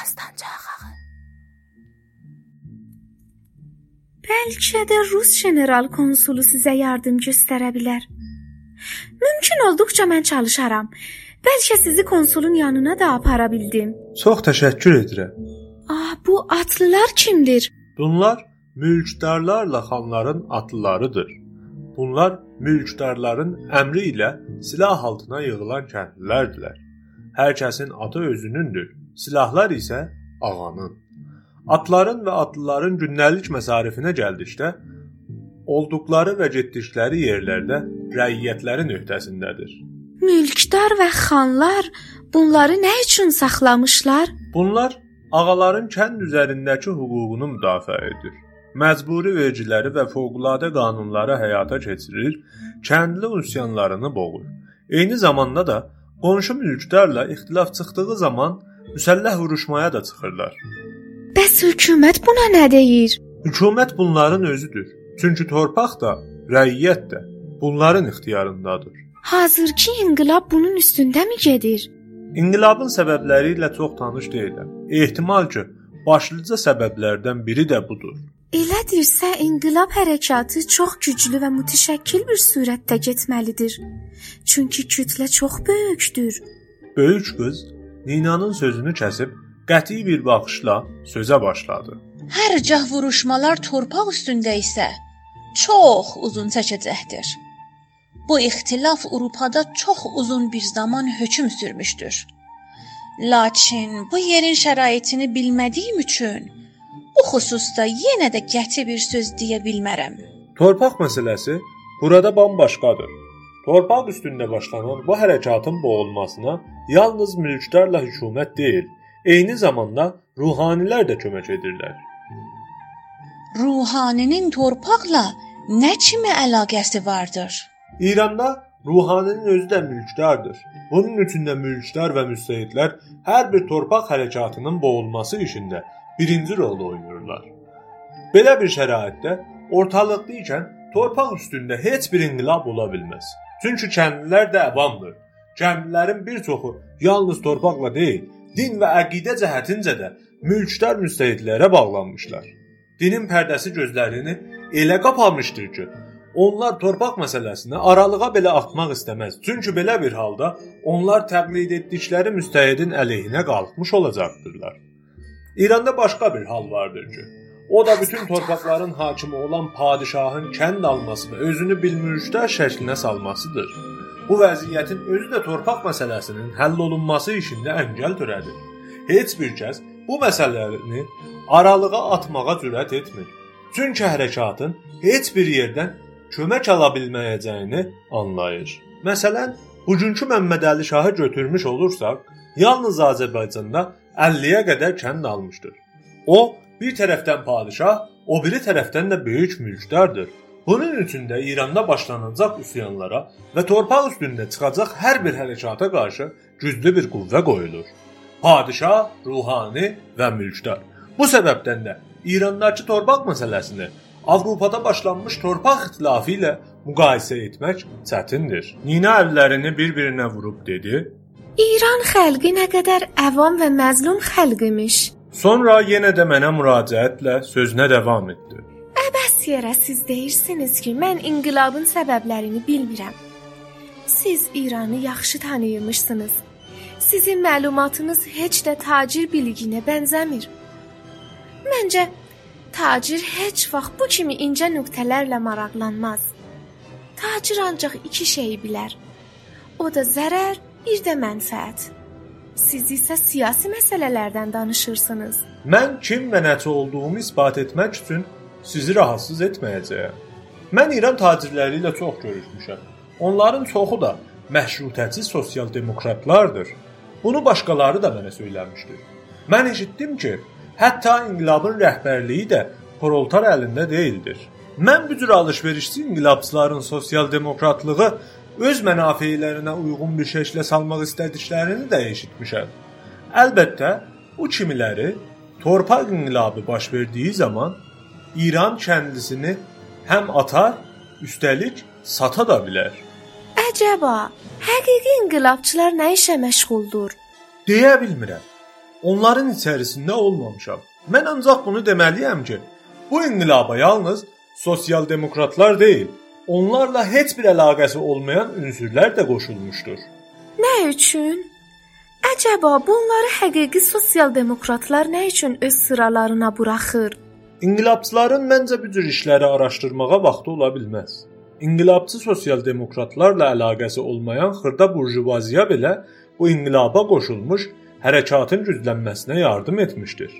Erxəstanca ağı. Bəlkə də Rus general konsulu sizə yardım göstərə bilər. Mümkün olduqca mən çalışaram. Bəlkə sizi konsulun yanına da apara bildim. Çox təşəkkür edirəm. Ah, bu atlılar kimdir? Bunlar mülkdarlarla xanların atlılarıdır. Bunlar mülkdarların əmri ilə silah altına yığılan kəndlilərdirlər. Hər kəsin atı özünündür. Silahlar isə ağanın. Atların və atlıların gündəlik məsarifinə gəldikdə, olduqları və getdikləri yerlərdə rəiyyətlərin öhdəsindədir. Mülkdar və xanlar bunları nə üçün saxlamışlar? Bunlar ağaların kənd üzərindəki hüququnu müdafiə edir. Məcburi vergiləri və fövqəladə qanunları həyata keçirir, kəndli üsyanlarını boğur. Eyni zamanda da qonşu mülkdarla ixtilaf çıxdığı zaman müsəlləh vuruşmaya da çıxırlar. Bəs hökumət buna nə deyir? Hökumət bunların özüdür. Çünki torpaq da, rəiyyət də bunların ixtiyarındadır. Hazırki inqilab bunun üstündəmi gedir? İnqilabın səbəbləri ilə çox tanış deyiləm. Ehtimal ki, başlıca səbəblərdən biri də budur. Elədirsə, inqilab hərəkatı çox güclü və mütəşəkkil bir sürətdə getməlidir. Çünki kütlə çox böyükdür. Böyük qız Ninanın sözünü kəsib qəti bir baxışla sözə başladı. Hər cah vuruşmalar torpaq üstündə isə çox uzun çəkəcəkdir. Bu ixtilaf Avropada çox uzun bir zaman hökm sürmüşdür. Lakin bu yerin şəraitini bilmədiyim üçün bu xüsusda yenə də qəti bir söz deyə bilmərəm. Torpaq məsələsi burada bambaşqadır. Torpaq üstündə başlanan bu hərəkatın boğulmasına yalnız mülkdarla hökumət deyil, eyni zamanda ruhanilər də kömək edirlər. Ruhaninin torpaqla nə kimi əlaqəsi vardır? İranda ruhaninin özü də mülkdardır. Bunun üçün də mülkdar və müstəhidlər hər bir torpaq hərəkatının boğulması işində birinci rol oynayırlar. Belə bir şəraitdə ortalıqda ikən torpaq üstündə heç bir inqilab ola bilməz. Çünki kəndlilər də avamdır. Kəndlilərin bir çoxu yalnız torpaqla deyil, din və əqidə cəhətincə də mülkdar müstəhidlərə bağlanmışlar. Dinin pərdəsi gözlərini elə qapamışdır ki, onlar torpaq məsələsinə aralığa belə atmaq istəməz. Çünki belə bir halda onlar təqlid etdikləri müstəhidin əleyhinə qalxmış olacaqdırlar. İranda başqa bir hal vardır ki, o da bütün torpaqların hakimi olan padişahın kənd alması və özünü bilmürüşdər şəklinə salmasıdır. Bu vəziyyətin özü də torpaq məsələsinin həll olunması işində əngəl törədir. Heç bir kəs bu məsələni aralığa atmağa cürət etmir. Çünki hərəkatın heç bir yerdən kömək ala bilməyəcəyini anlayır. Məsələn, bugünkü Məmmədəli şahı götürmüş olursaq, yalnız Azərbaycanda 50-yə qədər kənd almışdır. O, bir tərəfdən padişah, o biri tərəfdən də böyük mülkdardır. Bunun üçün də İranda başlanacaq üsyanlara və torpaq üstündə çıxacaq hər bir hərəkata qarşı güclü bir qüvvə qoyulur. Padişah, ruhani və mülkdar. Bu səbəbdən də İrandakı torpaq məsələsini Avropada başlanmış torpaq ixtilafı ilə müqayisə etmək çətindir. Nina əllərini bir-birinə vurub dedi: İran xalqı nə qədər əvam və məzlum xalq imiş. Sonra yenə də mənə müraciətlə sözünə davam etdi. Əbəs yerə siz deyirsiniz ki, mən inqilabın səbəblərini bilmirəm. Siz İranı yaxşı tanıyırmışsınız. Sizin məlumatınız heç də tacir biliyinə bənzəmir. Məncə tacir heç vaxt bu kimi incə nöqtələrlə maraqlanmaz. Tacir ancaq iki şeyi bilər. O da zərər, bir də mənfəət. Siz isə siyasi məsələlərdən danışırsınız. Mən kim və nəçə olduğumu isbat etmək üçün sizi rahatsız etməyəcəyəm. Mən İran tacirləri ilə çox görüşmüşəm. Onların çoxu da məşrutəçi sosial demokratlardır. Bunu başqaları da mənə söyləmişdi. Mən eşitdim ki, hətta inqilabın rəhbərliyi də proltar əlində deyildir. Mən bu cür alış-verişçi inqilabçıların sosial demokratlığı öz mənafeylərinə uyğun bir şəklə salmaq istədiklərini də eşitmişəm. Əlbəttə, bu kimiləri torpaq inqilabı baş verdiyi zaman İran kəndlisini həm atar, üstəlik sata da bilər. Əcəba, həqiqi inqilabçılar nə işə məşğuldur? Deyə bilmirəm. onların içərisində olmamışam. Mən ancaq bunu deməliyəm ki, bu inqilaba yalnız sosial demokratlar deyil, onlarla heç bir əlaqəsi olmayan ünsürlər də qoşulmuşdur. Nə üçün? Əcəba bunları həqiqi sosial demokratlar nə üçün öz sıralarına buraxır? İnqilabçıların məncə bu cür işləri araşdırmağa vaxtı ola bilməz. İnqilabçı sosial demokratlarla əlaqəsi olmayan xırda burjuvaziya belə bu inqilaba qoşulmuş hərəkatın güclənməsinə yardım etmişdir.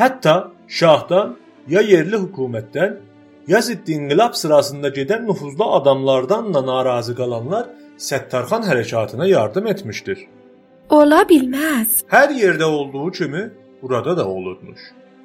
Hətta şahdan ya yerli hökumətdən ya ziddi inqilab sırasında gedən nüfuzlu adamlardan da narazı qalanlar Səttarxan hərəkatına yardım etmişdir. Ola bilməz. Hər yerdə olduğu kimi burada da olurmuş.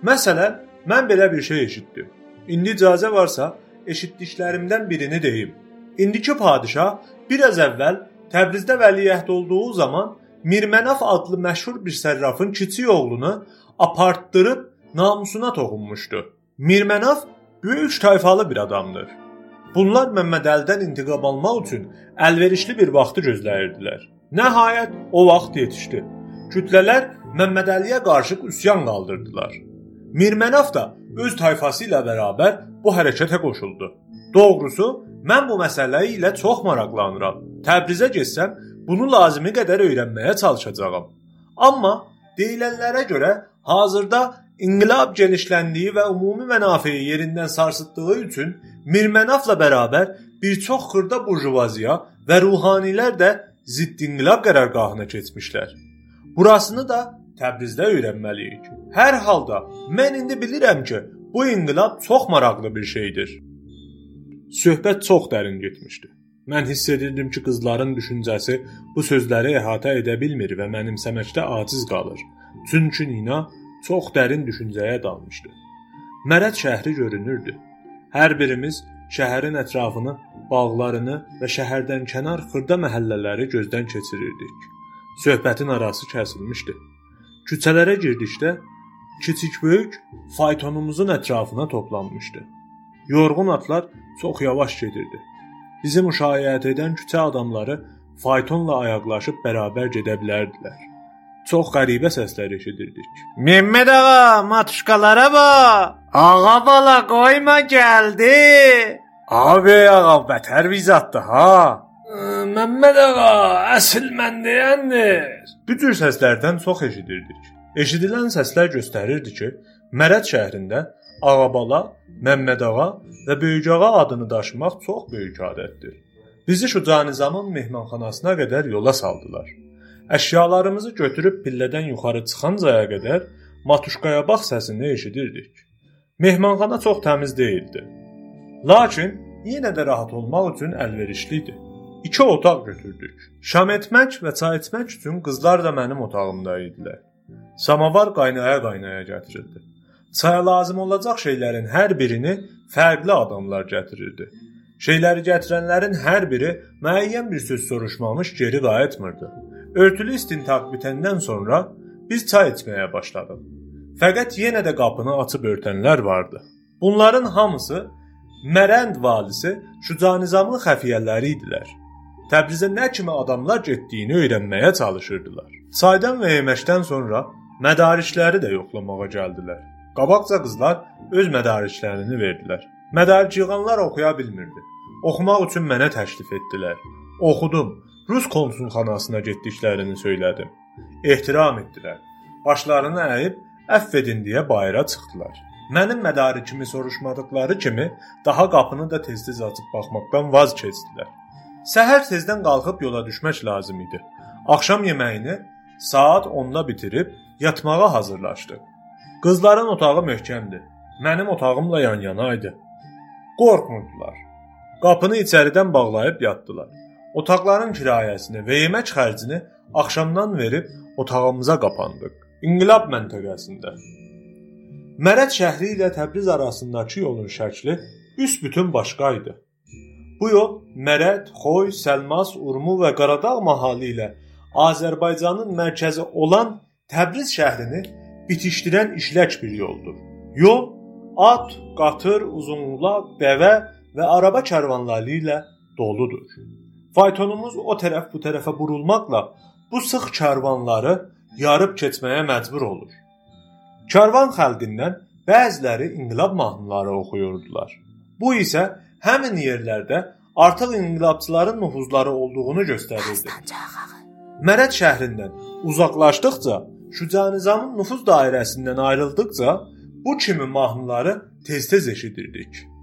Məsələn, mən belə bir şey eşitdim. İndi icazə varsa eşitdiklərimdən birini deyim. İndiki padişah biraz əvvəl Təbrizdə vəliəhd olduğu zaman Mirmənaf adlı məşhur bir sərrafın kiçik oğlunu apartdırıb namusuna toxunmuşdu. Mirmənaf böyük tayfalı bir adamdır. Bunlar Məmməd Əlidən intiqam almaq üçün əlverişli bir vaxtı gözləyirdilər. Nəhayət o vaxt yetişdi. Kütlələr Məmməd Əliyə qarşı üsyan qaldırdılar. Mirmənaf da öz tayfası ilə bərabər bu hərəkətə qoşuldu. Doğrusu, mən bu məsələ ilə çox maraqlanıram. Təbrizə getsəm, bunu lazımi qədər öyrənməyə çalışacağam. Amma deyilənlərə görə hazırda inqilab genişləndiyi və ümumi mənafeyi yerindən sarsıtdığı üçün Mirmənafla bərabər bir çox xırda burjuvaziya və ruhanilər də zidd inqilab qərargahına keçmişlər. Burasını da Təbrizdə öyrənməliyik. Hər halda mən indi bilirəm ki, bu inqilab çox maraqlı bir şeydir. Söhbət çox dərin getmişdi. Mən hiss edirdim ki, qızların düşüncəsi bu sözləri əhatə edə bilmir və mənimsəməkdə aciz qalır. Çünki Nina çox dərin düşüncəyə dalmışdı. Mərəd şəhəri görünürdü. Hər birimiz şəhərin ətrafını, bağlarını və şəhərdən kənar xırda məhəllələri gözdən keçirirdik. Söhbətin arası kəsilmişdi. Küçələrə girdikdə kiçik-böyük faytonumuzun ətrafına toplanmışdı. Yorğun atlar çox yavaş gedirdi. Bizi müşayiət edən küçə adamları faytonla ayaqlaşıb bərabər gedə bilərdilər. Çox qəribə səslər eşidirdik. Məmməd ağa, matuşkalara bax. Ağa bala qoyma gəldi. Abi ağa, bətər vizatdır ha. Məmməd ağa, əsl mən deyəndir. Bu cür səslərdən çox eşidirdik. Eşidilən səslər göstərirdi ki, Mərəd şəhrində Ağabala, Məmməd ağa və Böyük ağa adını daşımaq çox böyük adətdir. Bizi Şuca Nizamın mehmanxanasına qədər yola saldılar. Əşyalarımızı götürüb pillədən yuxarı çıxancaya qədər matuşkaya bax səsini eşidirdik. Mehmanxana çox təmiz değildi. Lakin yenə də rahat olmaq üçün əlverişli idi. İki otaq götürdük. Şam etmək və çay içmək üçün qızlar da mənim otağımda idilər. Samavar qaynaya-qaynaya gətirildi. Çaya lazım olacaq şeylərin hər birini fərqli adamlar gətirirdi. Şeyləri gətirənlərin hər biri müəyyən bir söz soruşmamış geri qayıtmırdı. Örtülü istintaq bitəndən sonra biz çay içməyə başladıq. Fəqət yenə də qapını açıb örtənlər vardı. Bunların hamısı Mərənd valisi Şucanizamın xəfiyyələri idilər. Təbrizə nə kimi adamlar getdiyini öyrənməyə çalışırdılar. Çaydan və yeməkdən sonra Mədarikləri də yoxlamağa gəldilər. Qabaqca qızlar öz mədariklərini verdilər. Mədarik yığanlar oxuya bilmirdi. Oxumaq üçün mənə təklif etdilər. Oxudum. Rus konsulxanasına getdiklərini söylədim. Ehtiram etdilər. Başlarını əyib əfv edin deyə bayıra çıxdılar. Mənim mədarikimi soruşmadıkları kimi daha qapını da tez-tez açıb baxmaqdan vaz keçdilər. Səhər tezdən qalxıb yola düşmək lazım idi. Axşam yeməyini saat 10-da bitirib Yatmağa hazırlaşdı. Qızların otağı möhkəmdir. Mənim otağımla yan-yana idi. Qorxmurdular. Qapını içəridən bağlayıb yatdılar. Otaqların kirayəsini və yemək xərcini axşamdan verib otağımıza qapandıq. İnqilab məntəqəsində. Mərəd şəhəri ilə Təbriz arasındakı yolun şəkli büsbütün başqa idi. Bu yol Mərəd, Xoy, Səlmas, Urmu və Qaradağ mahalı ilə Azərbaycanın mərkəzi olan Təbriz şəhrini bitişdirən işlək bir yoldur. Yol at, qatır, uzunqulaq, dəvə və araba kərvanları ilə doludur. Faytonumuz o tərəf bu tərəfə burulmaqla bu sıx kərvanları yarıb keçməyə məcbur olur. Karvan xalqindən bəziləri inqilab mahnıları oxuyurdular. Bu isə həmin yerlərdə artıq inqilabçıların nüfuzları olduğunu göstərirdi. Mərəd şəhrindən uzaqlaşdıqca, Şüca Nizamın nüfuz dairəsindən ayrıldıqca bu kimi mahnıları tez-tez eşidirdik.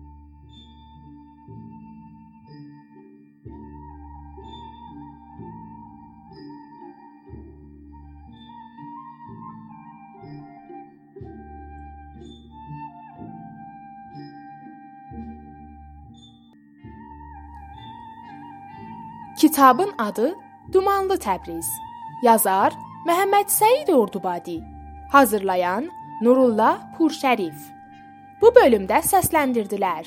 Kitabın adı Dumanlı Təbriz. Yazar Məhəmməd Səid Ordubadi. Hazırlayan Nurullah Purşərif. Bu bölümdə səsləndirdilər: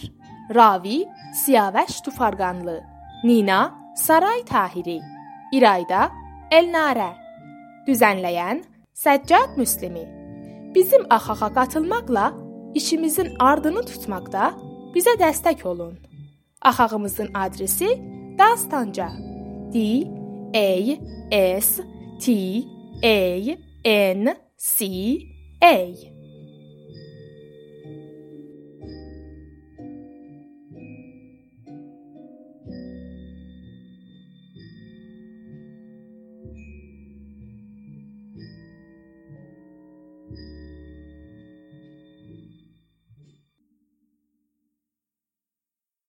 Ravi Siyavəş Tufarqanlı, Nina Saray Tahiri, İrayda Elnarə. Düzənləyən Səccad Müslimi. Bizim axağa qatılmaqla işimizin ardını tutmaqda bizə dəstək olun. Axağımızın adresi Dastanca. D A S T A N C A